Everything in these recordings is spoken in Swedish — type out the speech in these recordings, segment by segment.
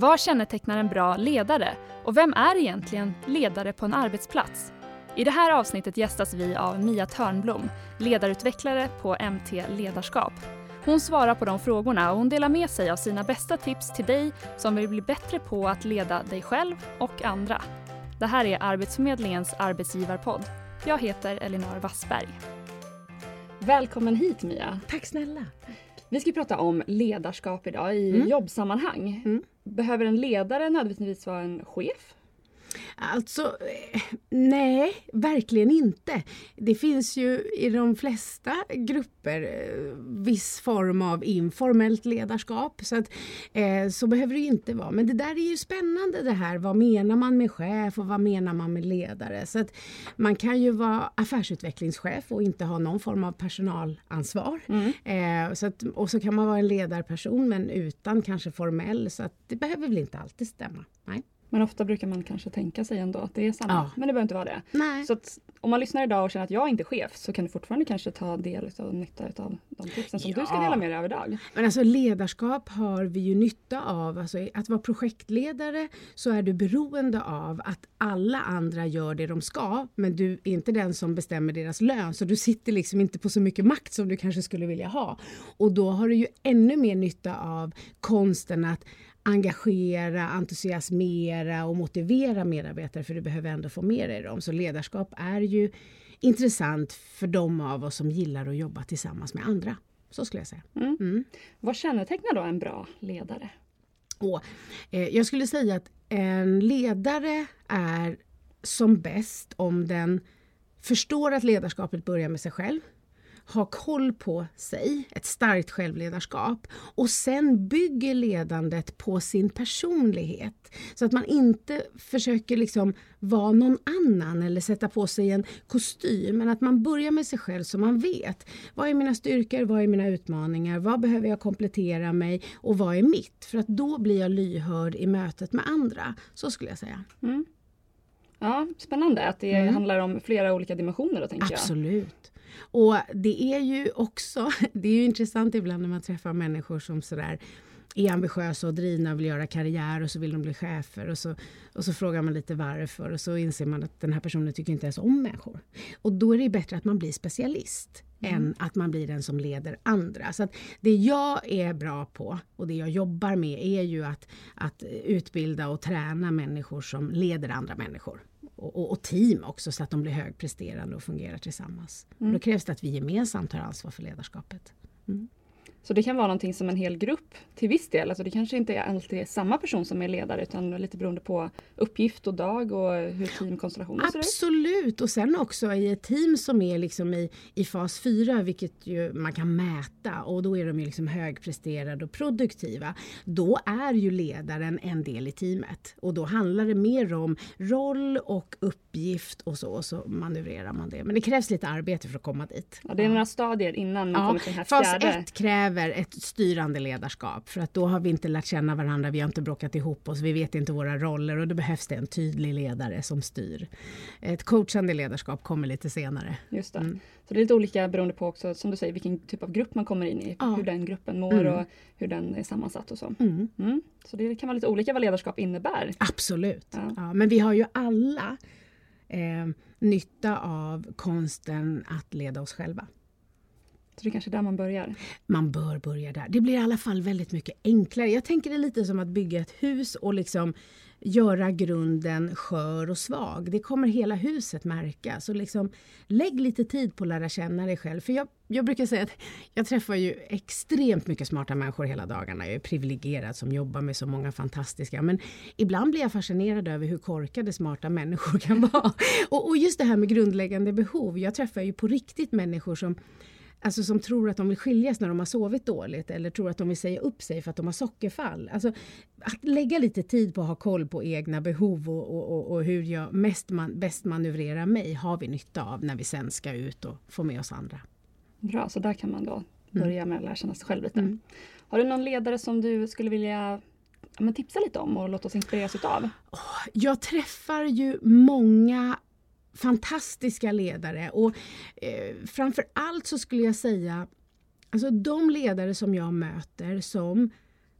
Vad kännetecknar en bra ledare? Och vem är egentligen ledare på en arbetsplats? I det här avsnittet gästas vi av Mia Törnblom, ledarutvecklare på MT Ledarskap. Hon svarar på de frågorna och hon delar med sig av sina bästa tips till dig som vill bli bättre på att leda dig själv och andra. Det här är Arbetsförmedlingens arbetsgivarpodd. Jag heter Elinor Wassberg. Välkommen hit Mia. Tack snälla. Vi ska prata om ledarskap idag i mm. jobbsammanhang. Mm. Behöver en ledare nödvändigtvis vara en chef? Alltså, eh, nej, verkligen inte. Det finns ju i de flesta grupper eh, viss form av informellt ledarskap. Så, att, eh, så behöver det inte vara. Men det där är ju spännande det här. Vad menar man med chef och vad menar man med ledare? Så att man kan ju vara affärsutvecklingschef och inte ha någon form av personalansvar. Mm. så att, och så kan man vara en ledarperson men utan kanske formell. Så att det behöver väl inte alltid stämma. Nej. Men ofta brukar man kanske tänka sig ändå att det är samma. Ja. Men det behöver inte vara det. Nej. Så att, om man lyssnar idag och känner att jag inte är chef så kan du fortfarande kanske ta del av nytta av de tipsen som ja. du ska dela med dig av idag. Men alltså ledarskap har vi ju nytta av. Alltså, att vara projektledare så är du beroende av att alla andra gör det de ska men du är inte den som bestämmer deras lön så du sitter liksom inte på så mycket makt som du kanske skulle vilja ha. Och då har du ju ännu mer nytta av konsten att engagera, entusiasmera och motivera medarbetare för du behöver ändå få med dig dem. Så ledarskap är ju intressant för de av oss som gillar att jobba tillsammans med andra. Så skulle jag säga. Mm. Mm. Vad kännetecknar då en bra ledare? Och, eh, jag skulle säga att en ledare är som bäst om den förstår att ledarskapet börjar med sig själv ha koll på sig, ett starkt självledarskap och sen bygger ledandet på sin personlighet. Så att man inte försöker liksom vara någon annan eller sätta på sig en kostym men att man börjar med sig själv så man vet vad är mina styrkor, vad är mina utmaningar, vad behöver jag komplettera mig och vad är mitt? För att då blir jag lyhörd i mötet med andra. Så skulle jag säga. Mm. Ja, Spännande att det mm. handlar om flera olika dimensioner. Då, tänker Absolut. Jag. Och det är ju också, det är ju intressant ibland när man träffar människor som sådär är ambitiösa och drivna och vill göra karriär och så vill de bli chefer och så, och så frågar man lite varför och så inser man att den här personen tycker inte ens om människor. Och då är det bättre att man blir specialist mm. än att man blir den som leder andra. Så att det jag är bra på och det jag jobbar med är ju att, att utbilda och träna människor som leder andra människor och, och, team också så att de blir högpresterande och fungerar tillsammans. Mm. Och då krävs det att vi gemensamt tar ansvar för ledarskapet. Mm. Så det kan vara någonting som en hel grupp till viss del, alltså det kanske inte är alltid är samma person som är ledare utan lite beroende på uppgift och dag och hur teamkonstellationen ser ut? Absolut och sen också i ett team som är liksom i, i fas 4 vilket ju man kan mäta och då är de ju liksom högpresterande och produktiva. Då är ju ledaren en del i teamet och då handlar det mer om roll och uppgift och så och så manövrerar man det. Men det krävs lite arbete för att komma dit. Ja, det är några stadier innan man ja, kommer till den här fjärde. Fas 1 kräver kräver ett styrande ledarskap för att då har vi inte lärt känna varandra, vi har inte bråkat ihop oss, vi vet inte våra roller och då behövs det en tydlig ledare som styr. Ett coachande ledarskap kommer lite senare. Just det. Mm. Så det är lite olika beroende på också, som du säger, vilken typ av grupp man kommer in i, ja. hur den gruppen mår mm. och hur den är sammansatt och så. Mm. mm. Så det kan vara lite olika vad ledarskap innebär. Absolut. Ja. ja men vi har ju alla eh, nytta av konsten att leda oss själva. Så det är kanske där man börjar? Man bör börja där. Det blir i alla fall väldigt mycket enklare. Jag tänker det lite som att bygga ett hus och liksom göra grunden skör och svag. Det kommer hela huset märka. Så liksom, lägg lite tid på att lära känna dig själv. För jag, jag brukar säga att jag träffar ju extremt mycket smarta människor hela dagarna. Jag är privilegierad som jobbar med så många fantastiska. Men ibland blir jag fascinerad över hur korkade smarta människor kan vara. Och, och just det här med grundläggande behov. Jag träffar ju på riktigt människor som Alltså som tror att de vill skiljas när de har sovit dåligt eller tror att de vill säga upp sig för att de har sockerfall. Alltså, att lägga lite tid på att ha koll på egna behov och, och, och, och hur jag mest man, bäst manövrerar mig har vi nytta av när vi sen ska ut och få med oss andra. Bra, så där kan man då mm. börja med att lära känna sig själv lite. Mm. Har du någon ledare som du skulle vilja men tipsa lite om och låta oss inspireras utav? Jag träffar ju många fantastiska ledare och eh, framför allt så skulle jag säga alltså de ledare som jag möter som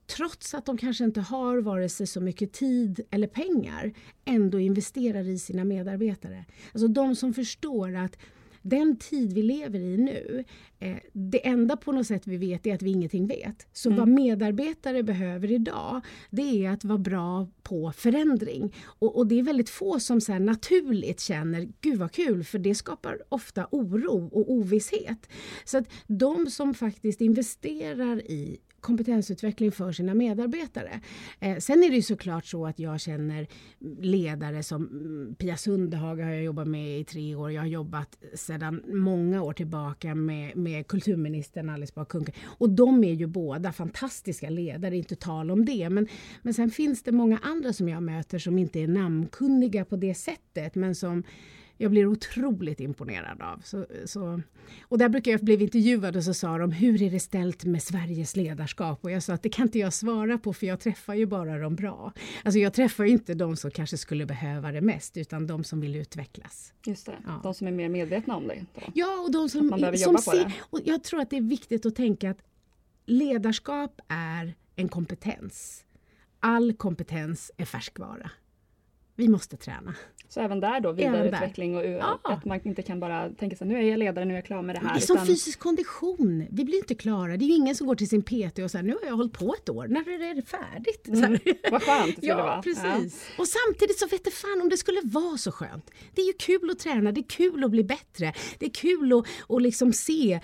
trots att de kanske inte har vare sig så mycket tid eller pengar, ändå investerar i sina medarbetare. Alltså de som förstår att den tid vi lever i nu, eh, det enda på något sätt vi vet är att vi ingenting vet. Så mm. vad medarbetare behöver idag, det är att vara bra på förändring. Och, och det är väldigt få som så naturligt känner, gud vad kul, för det skapar ofta oro och ovisshet. Så att de som faktiskt investerar i kompetensutveckling för sina medarbetare. Eh, sen är det ju såklart så att jag känner ledare som mm, Pia Sundhage har jag jobbat med i tre år. Jag har jobbat sedan många år tillbaka med, med kulturministern Alice Bah Kuhnke. Och de är ju båda fantastiska ledare, inte tal om det. Men, men sen finns det många andra som jag möter som inte är namnkunniga på det sättet men som jag blir otroligt imponerad av. Så, så, och där brukar jag bli intervjuad och så sa de, hur är det ställt med Sveriges ledarskap? Och jag sa att det kan inte jag svara på för jag träffar ju bara de bra. Alltså jag träffar ju inte de som kanske skulle behöva det mest utan de som vill utvecklas. Just det, ja. de som är mer medvetna om det. Då. Ja, och de som, jobba på det. Och jag tror att det är viktigt att tänka att ledarskap är en kompetens. All kompetens är färskvara. Vi måste träna. Så även där då vidareutveckling och ja. att man inte kan bara tänka sig nu är jag ledare, nu är jag klar med det här. Det är som fysisk kondition. Vi blir inte klara. Det är ju ingen som går till sin PT och säger nu har jag hållit på ett år, när är det färdigt? Mm. Vad skönt det skulle ja, vara. Precis. Ja. Och samtidigt så vet det fan om det skulle vara så skönt. Det är ju kul att träna, det är kul att bli bättre. Det är kul att, att liksom se,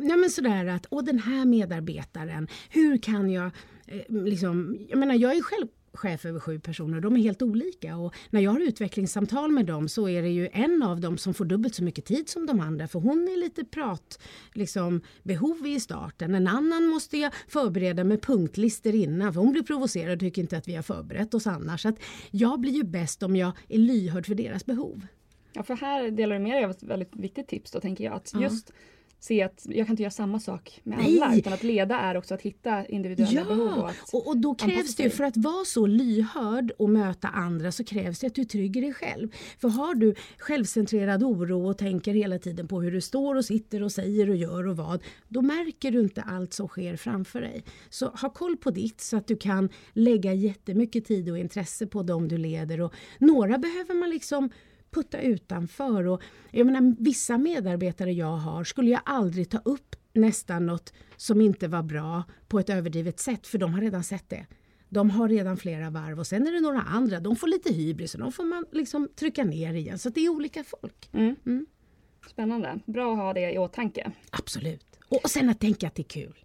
ja men sådär att, åh den här medarbetaren, hur kan jag eh, liksom, jag menar jag är själv chef över sju personer. De är helt olika och när jag har utvecklingssamtal med dem så är det ju en av dem som får dubbelt så mycket tid som de andra för hon är lite prat liksom, behov i starten. En annan måste jag förbereda med punktlister innan för hon blir provocerad och tycker inte att vi har förberett oss annars. Så att jag blir ju bäst om jag är lyhörd för deras behov. Ja, för här delar du med dig av ett väldigt viktigt tips då tänker jag. Att just se att jag kan inte göra samma sak med Nej. alla utan att leda är också att hitta individuella ja. behov. Och, och, och då krävs det, för att vara så lyhörd och möta andra så krävs det att du trygger dig själv. För har du självcentrerad oro och tänker hela tiden på hur du står och sitter och säger och gör och vad, då märker du inte allt som sker framför dig. Så ha koll på ditt så att du kan lägga jättemycket tid och intresse på dem du leder och några behöver man liksom putta utanför. Och, jag menar, vissa medarbetare jag har skulle jag aldrig ta upp nästan något som inte var bra på ett överdrivet sätt för de har redan sett det. De har redan flera varv och sen är det några andra, de får lite hybris och de får man liksom trycka ner igen. Så det är olika folk. Mm. Mm. Spännande, bra att ha det i åtanke. Absolut. Och sen att tänka att det är kul.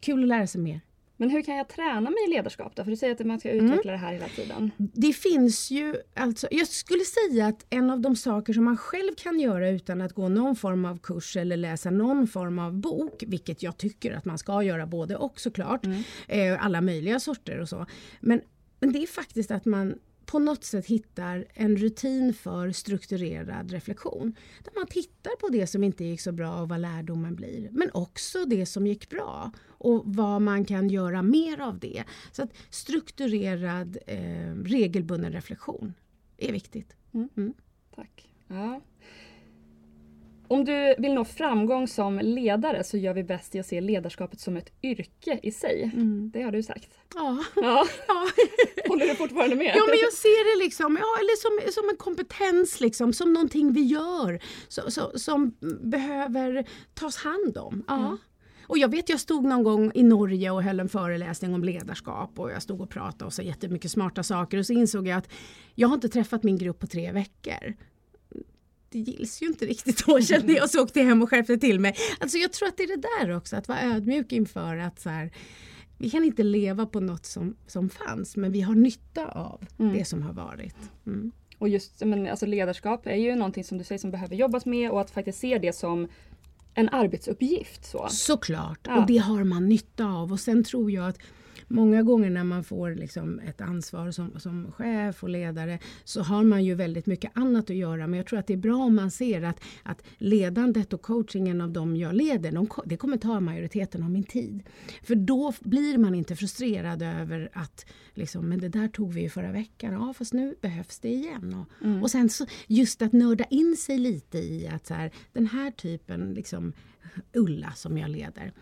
Kul att lära sig mer. Men hur kan jag träna mig i ledarskap då? För du säger att man ska mm. utveckla mm. det här hela tiden. Det finns ju, alltså, jag skulle säga att en av de saker som man själv kan göra utan att gå någon form av kurs eller läsa någon form av bok, vilket jag tycker att man ska göra både och såklart, mm. eh, alla möjliga sorter och så. Men, men det är faktiskt att man på något sätt hittar en rutin för strukturerad reflektion. Där man tittar på det som inte gick så bra och vad lärdomen blir. Men också det som gick bra och vad man kan göra mer av det. Så att strukturerad, eh, regelbunden reflektion är viktigt. Mm. Mm. Tack. Ja. Om du vill nå framgång som ledare så gör vi bäst i att se ledarskapet som ett yrke i sig. Mm. Det har du sagt. Ja. ja. Håller du fortfarande med? Ja, men jag ser det liksom, ja, eller som, som en kompetens, liksom, som någonting vi gör så, så, som behöver tas hand om. Ja. Mm. Och jag vet, jag stod någon gång i Norge och höll en föreläsning om ledarskap och jag stod och pratade och sa jättemycket smarta saker och så insåg jag att jag har inte träffat min grupp på tre veckor det gills ju inte riktigt då kände jag så åkte jag hem och skärpte till mig. Alltså jag tror att det är det där också, att vara ödmjuk inför att så här, vi kan inte leva på något som, som fanns men vi har nytta av mm. det som har varit. Mm. Och just men, alltså ledarskap är ju någonting som du säger som behöver jobbas med och att faktiskt se det som en arbetsuppgift. Så. Såklart, ja. och det har man nytta av. Och sen tror jag att många gånger när man får liksom ett ansvar som, som chef och ledare så har man ju väldigt mycket annat att göra. Men jag tror att det är bra om man ser att, att ledandet och coachingen av dem jag leder, de, det kommer ta majoriteten av min tid. För då blir man inte frustrerad över att liksom, men det där tog vi ju förra veckan, ja fast nu behövs det igen. Och, mm. och sen så just att nörda in sig lite i att så här, den här typen, liksom, Ulla som jag leder,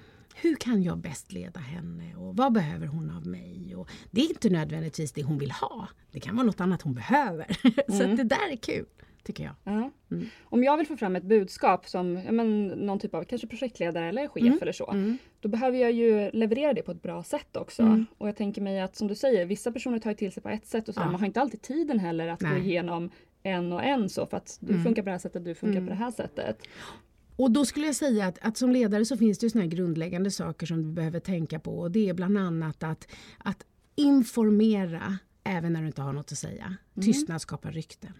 hur kan jag bäst leda henne och vad behöver hon av mig? Och det är inte nödvändigtvis det hon vill ha. Det kan vara något annat hon behöver. så Mm. det där är kul, tycker jag. Ja. Mm. Om jag vill få fram ett budskap som ja, men, någon typ av kanske projektledare eller chef Mm. eller så. Mm. Då behöver jag ju leverera det på ett bra sätt också. Mm. Och jag tänker mig att som du säger, vissa personer tar till sig på ett sätt och så Ja. man har inte alltid tiden heller att gå Nej. igenom en och en så för att du Mm. funkar på det här sättet, du funkar Mm. på det här sättet. Och då skulle jag säga att, att som ledare så finns det ju såna här grundläggande saker som du behöver tänka på. Och det är bland annat att, att informera även när du inte har något att säga. Tystnad skapar rykten.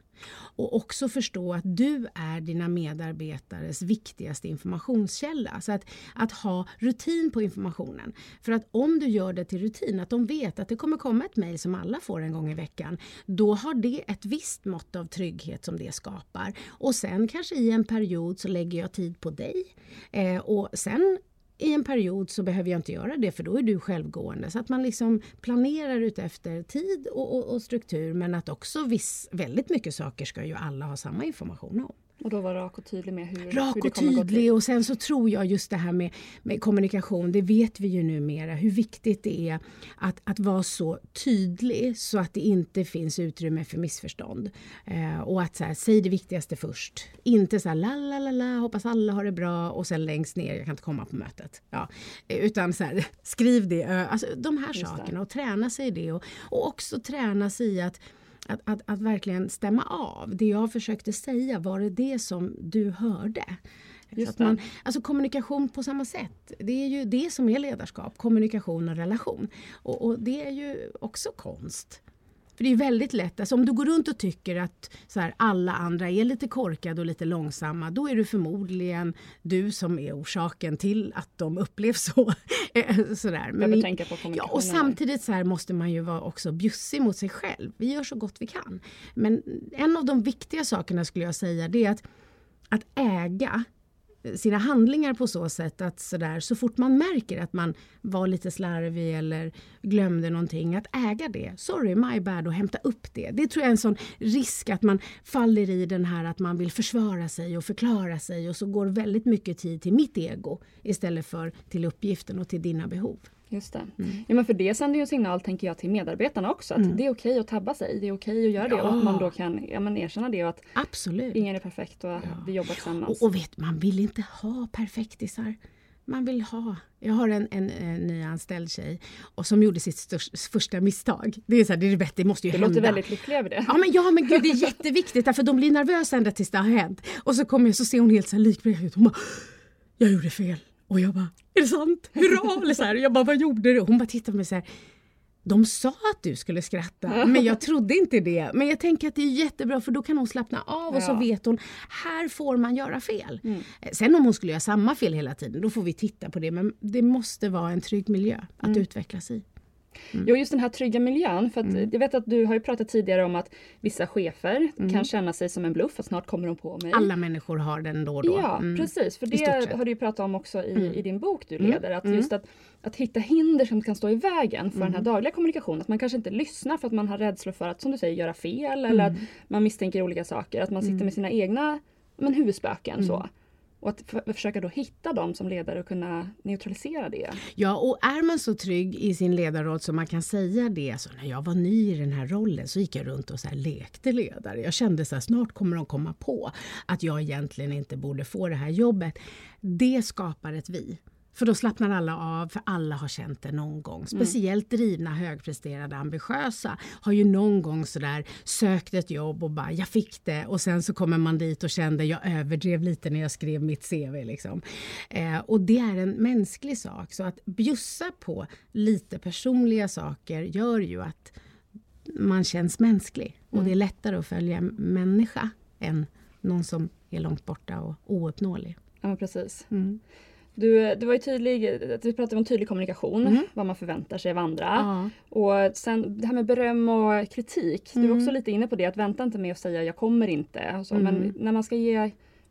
Och också förstå att du är dina medarbetares viktigaste informationskälla. Så att, att ha rutin på informationen. För att om du gör det till rutin, att de vet att det kommer komma ett mejl som alla får en gång i veckan, då har det ett visst mått av trygghet som det skapar. Och sen kanske i en period så lägger jag tid på dig. Eh, och sen i en period så behöver jag inte göra det för då är du självgående. Så att man liksom planerar utefter tid och, och, och struktur men att också viss, väldigt mycket saker ska ju alla ha samma information om. Och då vara rak och tydlig med hur, hur Rak det och kommer gå till. tydlig och sen så tror jag just det här med, med kommunikation, det vet vi ju numera hur viktigt det är att, att vara så tydlig så att det inte finns utrymme för missförstånd. Eh, och att så här, säg det viktigaste först. Inte så här la la la la, hoppas alla har det bra och sen längst ner, jag kan inte komma på mötet. Ja. Utan så här, skriv det, alltså de här Just det. sakerna och träna sig i det och, och också träna sig i att att, att, att verkligen stämma av. Det jag försökte säga, var det det som du hörde? Just att man, alltså kommunikation på samma sätt. Det är ju det som är ledarskap, kommunikation och relation. Och, och det är ju också konst. För det är väldigt lätt, alltså om du går runt och tycker att så här, alla andra är lite korkade och lite långsamma, då är det förmodligen du som är orsaken till att de upplevs så. Sådär. Behöver i- tänka på Ja, och samtidigt så här måste man ju vara också bjussig mot sig själv. Vi gör så gott vi kan. Men en av de viktiga sakerna skulle jag säga det är att, att äga sina handlingar på så sätt att så, där, så fort man märker att man var lite slarvig eller glömde någonting, att äga det. Sorry, my bad och hämta upp det. Det tror jag är en sån risk att man faller i den här att man vill försvara sig och förklara sig och så går väldigt mycket tid till mitt ego istället för till uppgiften och till dina behov. Just det. Mm. Ja, men för det sänder ju en signal tänker jag till medarbetarna också. Att det är okej att tabba sig. Det är okej att göra det. Och att man då kan ja, men erkänna det och att Absolut. ingen är perfekt och vi jobbar tillsammans. Och, och vet, man vill inte ha perfektisar. Man vill ha... Jag har en, en, en nyanställd tjej och som gjorde sitt störst, första misstag. Det är så här, det är det bästa, det måste ju du hända. låter väldigt lycklig över det. Ja men, ja men gud det är jätteviktigt därför de blir nervösa ända tills det har hänt. Och så kommer jag så ser hon helt så här likbred ut. Hon bara, jag gjorde fel. Och jag bara, är det sant? Hurra! Eller så här. Och jag bara, vad gjorde du? Hon bara tittar på mig så här. De sa att du skulle skratta, men jag trodde inte det. Men jag tänker att det är jättebra för då kan hon slappna av och så Ja. vet hon, här får man göra fel. Mm. Eh, Sen om hon skulle göra samma fel hela tiden, då får vi titta på det. Men det måste vara en trygg miljö att Mm. utvecklas i. Jo, just den här trygga miljön. För att Mm. Jag vet att du har ju pratat tidigare om att vissa chefer kan känna sig som en bluff, att snart kommer de på mig. Alla människor har den då och då. Ja, Mm. precis. För det har du ju pratat om också i, Mm. i din bok du Mm. leder. Att Mm. just att, att hitta hinder som kan stå i vägen för den Mm. här dagliga kommunikationen. Att man kanske inte lyssnar för att man har rädslor för att, som du säger, göra fel eller att Mm. man misstänker olika saker. Att man sitter Mm. med sina egna men, huvudspöken. Mm. Så. Och att för, försöka då hitta dem som ledare och kunna neutralisera det. Ja, och är man så trygg i sin ledarroll så man kan säga det. Så när jag var ny i den här rollen så gick jag runt och så här lekte ledare. Jag kände så här, snart kommer de komma på att jag egentligen inte borde få det här jobbet. Det skapar ett vi. För då slappnar alla av, för alla har känt det någon gång. Speciellt drivna, högpresterade, ambitiösa har ju någon gång sådär sökt ett jobb och bara “jag fick det” och sen så kommer man dit och kände “jag överdrev lite när jag skrev mitt CV”. Liksom. Eh, och det är en mänsklig sak. Så att bjussa på lite personliga saker gör ju att man känns mänsklig. Och det är lättare att följa en människa än någon som är långt borta och ouppnåelig. Ja, precis. Mm. Du, du var ju tydlig, vi pratade om tydlig kommunikation, Mm. vad man förväntar sig av andra. Ja. Och sen det här med beröm och kritik. Du Mm. också lite inne på det, att vänta inte med att säga jag kommer inte. Så. Men Mm. när man ska ge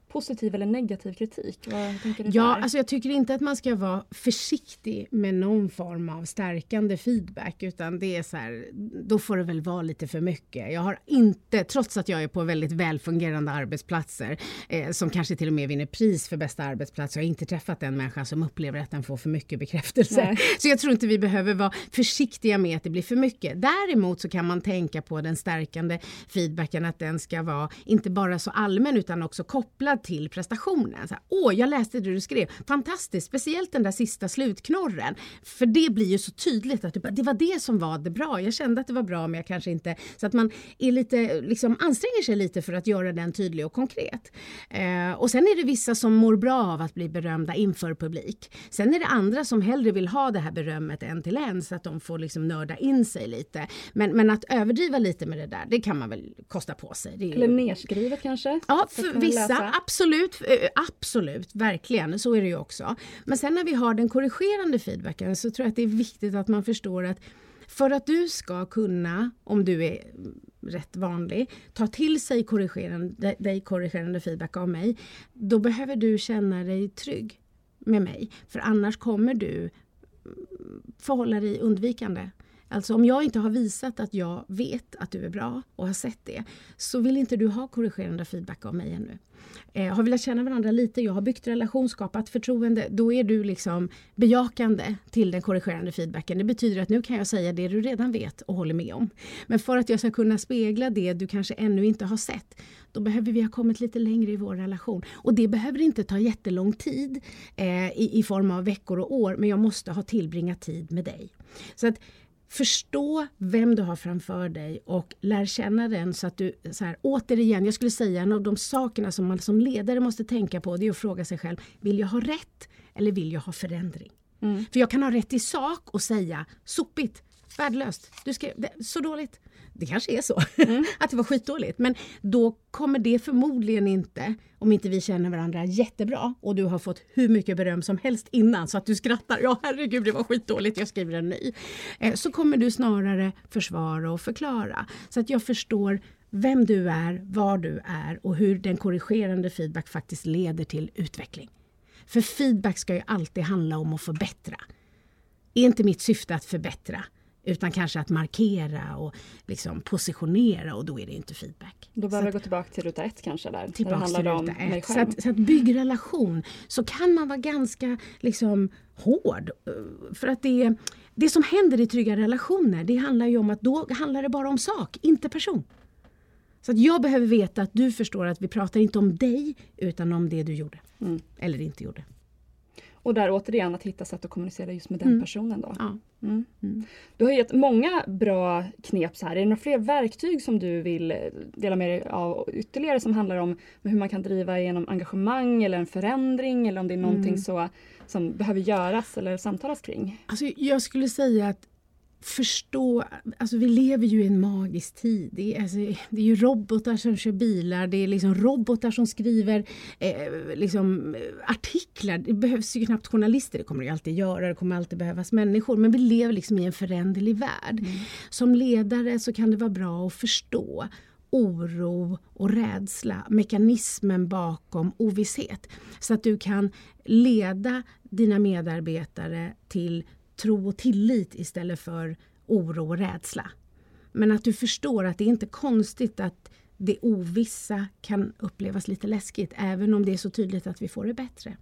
positiv eller negativ kritik? Vad tänker du ja, där? alltså jag tycker inte att man ska vara försiktig med någon form av stärkande feedback utan det är så här, då får det väl vara lite för mycket. Jag har inte, trots att jag är på väldigt välfungerande arbetsplatser eh, som kanske till och med vinner pris för bästa arbetsplats, jag har inte träffat en människa som upplever att den får för mycket bekräftelse. Nej. Så jag tror inte vi behöver vara försiktiga med att det blir för mycket. Däremot så kan man tänka på den stärkande feedbacken att den ska vara inte bara så allmän utan också kopplad till prestationen. Så här, Åh, jag läste det du skrev, fantastiskt, speciellt den där sista slutknorren. För det blir ju så tydligt att det var det som var det bra. Jag kände att det var bra men jag kanske inte... Så att man är lite, liksom, anstränger sig lite för att göra den tydlig och konkret. Eh, och sen är det vissa som mår bra av att bli berömda inför publik. Sen är det andra som hellre vill ha det här berömmet en till en så att de får liksom nörda in sig lite. Men, men att överdriva lite med det där, det kan man väl kosta på sig. Ju... Eller nerskrivet kanske? Ja, för vissa absolut, eh, absolut, verkligen, så är det ju också. Men sen när vi har den korrigerande feedbacken så tror jag att det är viktigt att man förstår att för att du ska kunna, om du är rätt vanlig, ta till sig korrigerande, dig korrigerande feedback av mig, då behöver du känna dig trygg med mig. För annars kommer du förhålla dig undvikande. Alltså om jag inte har visat att jag vet att du är bra och har sett det så vill inte du ha korrigerande feedback av mig ännu. Eh, har vi lärt känna varandra lite, jag har byggt relation, skapat förtroende, då är du liksom bejakande till den korrigerande feedbacken. Det betyder att nu kan jag säga det du redan vet och håller med om. Men för att jag ska kunna spegla det du kanske ännu inte har sett, då behöver vi ha kommit lite längre i vår relation. Och det behöver inte ta jättelång tid eh, i, i form av veckor och år, men jag måste ha tillbringat tid med dig. Så att Förstå vem du har framför dig och lär känna den så att du, så här, återigen, jag skulle säga en av de sakerna som man som ledare måste tänka på det är att fråga sig själv, vill jag ha rätt eller vill jag ha förändring? Mm. För jag kan ha rätt i sak och säga sopigt, värdelöst, du skrev, det, så dåligt det kanske är så, mm. att det var skitdåligt. Men då kommer det förmodligen inte, om inte vi känner varandra jättebra och du har fått hur mycket beröm som helst innan så att du skrattar, ja herregud det var skitdåligt, jag skriver en ny. Eh, så kommer du snarare försvara och förklara. Så att jag förstår vem du är, var du är och hur den korrigerande feedback faktiskt leder till utveckling. För feedback ska ju alltid handla om att förbättra. Är inte mitt syfte att förbättra utan kanske att markera och liksom positionera och då är det inte feedback. Då behöver vi gå tillbaka till ruta ett kanske där. Tillbaka till ruta ett. Så att, så att bygg relation så kan man vara ganska liksom hård. För att det, det som händer i trygga relationer det handlar ju om att då handlar det bara om sak, inte person. Så att jag behöver veta att du förstår att vi pratar inte om dig utan om det du gjorde. Mm. Eller inte gjorde. Och där återigen att hitta sätt att kommunicera just med den mm. personen. Då. Ja. Mm. Mm. Du har gett många bra knep. Så här. Är det några fler verktyg som du vill dela med dig av ytterligare som handlar om hur man kan driva igenom engagemang eller en förändring eller om det är någonting mm. så, som behöver göras eller samtalas kring? Alltså, jag skulle säga att förstå, alltså vi lever ju i en magisk tid. Det är, alltså, det är ju robotar som kör bilar, det är liksom robotar som skriver eh, liksom, artiklar. Det behövs ju knappt journalister, det kommer det alltid göra, det kommer alltid behövas människor. Men vi lever liksom i en föränderlig värld. Mm. Som ledare så kan det vara bra att förstå oro och rädsla, mekanismen bakom ovisshet. Så att du kan leda dina medarbetare till tro och tillit istället för oro och rädsla. Men att du förstår att det är inte konstigt att det ovissa kan upplevas lite läskigt även om det är så tydligt att vi får det bättre.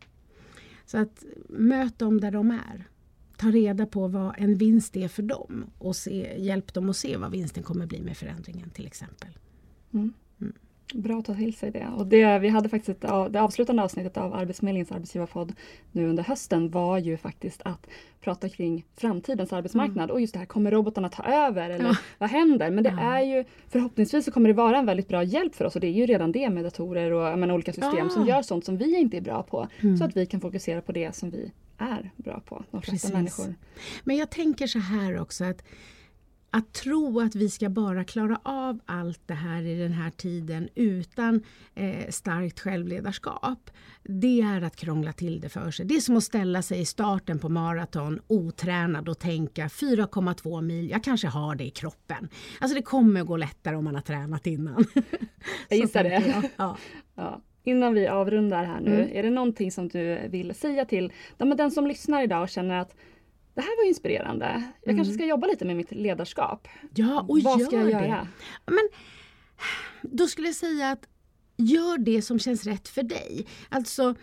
Så att möt dem där de är. Ta reda på vad en vinst är för dem och se, hjälp dem att se vad vinsten kommer bli med förändringen till exempel. Mm. Bra att ta till sig det. Och det, vi hade faktiskt ett, det avslutande avsnittet av Arbetsförmedlingens arbetsgivarpodd nu under hösten var ju faktiskt att prata kring framtidens arbetsmarknad mm. och just det här, kommer robotarna ta över eller ja. vad händer? Men det ja. är ju förhoppningsvis så kommer det vara en väldigt bra hjälp för oss och det är ju redan det med datorer och menar, olika system ja. som gör sånt som vi inte är bra på mm. så att vi kan fokusera på det som vi är bra på, de flesta människor. Men jag tänker så här också att att tro att vi ska bara klara av allt det här i den här tiden utan eh, starkt självledarskap, det är att krångla till det för sig. Det är som att ställa sig i starten på maraton otränad och tänka 4,2 mil, jag kanske har det i kroppen. Alltså det kommer att gå lättare om man har tränat innan. Jag gissar det. Ja. ja. Innan vi avrundar här nu, Mm. är det någonting som du vill säga till den som lyssnar idag och känner att det här var inspirerande. Jag Mm. kanske ska jobba lite med mitt ledarskap. Ja, och Vad ska jag det. göra? Men då skulle jag säga att gör det som känns rätt för dig. Alltså,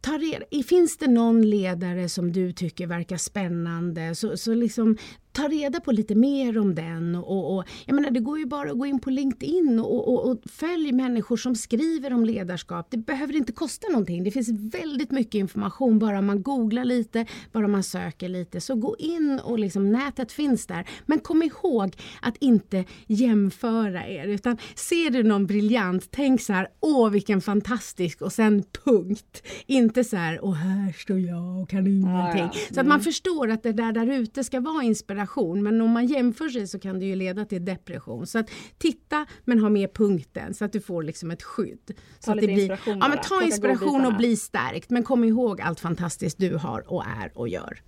ta reda, finns det någon ledare som du tycker verkar spännande så, så liksom ta reda på lite mer om den. Och, och, jag menar, det går ju bara att gå in på LinkedIn och, och, och följ människor som skriver om ledarskap. Det behöver inte kosta någonting. Det finns väldigt mycket information bara man googlar lite, bara man söker lite. Så gå in och liksom, nätet finns där. Men kom ihåg att inte jämföra er utan ser du någon briljant, tänk så här, åh vilken fantastisk och sen punkt. Inte så här, och här står jag och kan ingenting. ja. Så att man förstår att det där där ute ska vara inspiration men om man jämför sig så kan det ju leda till depression. Så att titta men ha med punkten så att du får liksom ett skydd. Så att det blir, inspiration ja, men ta Plocka inspiration och bli stärkt men kom ihåg allt fantastiskt du har och är och gör.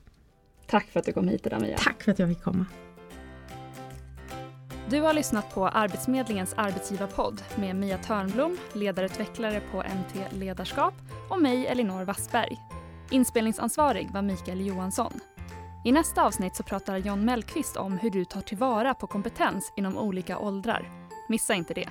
Tack för att du kom hit idag Mia. Tack för att jag fick komma. Du har lyssnat på Arbetsförmedlingens arbetsgivarpodd med Mia Törnblom, ledarutvecklare på MT Ledarskap och mig Elinor Wassberg. Inspelningsansvarig var Mikael Johansson. I nästa avsnitt så pratar John Mellqvist om hur du tar tillvara på kompetens inom olika åldrar. Missa inte det.